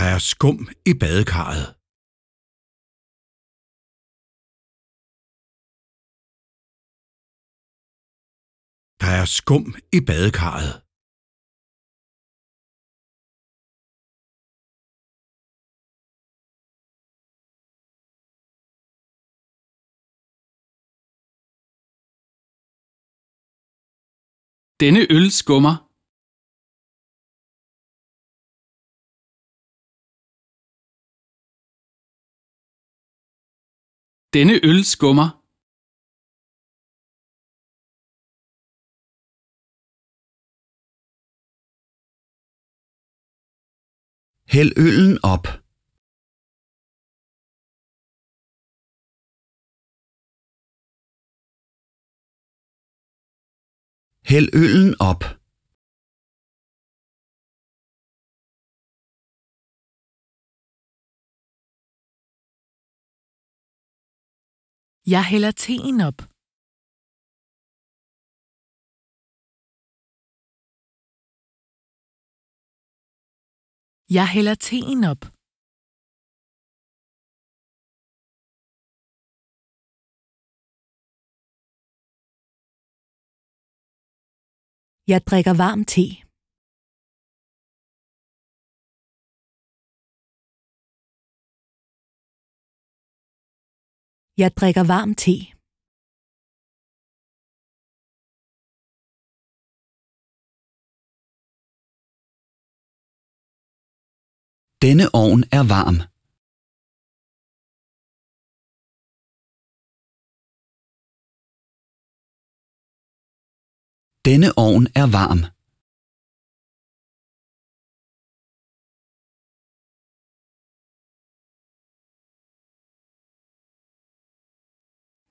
Der er skum i badekarret. Der er skum i badekarret. Denne øl skummer. Denne øl skummer. Hæld øllen op. Hæld øllen op. Jeg hælder teen op. Jeg hælder teen op. Jeg drikker varm te. Jeg drikker varm te. Denne ovn er varm. Denne ovn er varm.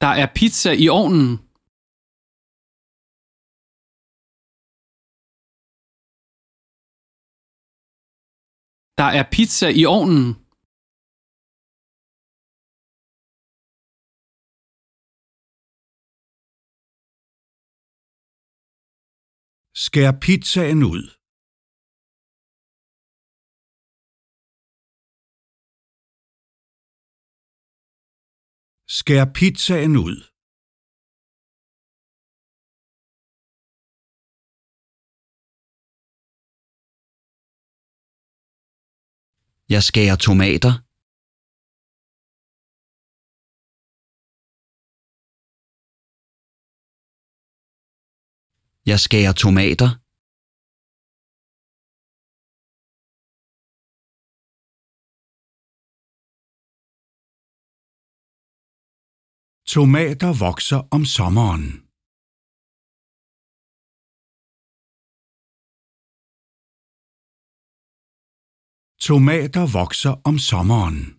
Der er pizza i ovnen. Der er pizza i ovnen. Skær pizzaen ud. Skær pizzaen ud. Jeg skærer tomater. Jeg skærer tomater. Tomater vokser om sommeren. Tomater vokser om sommeren.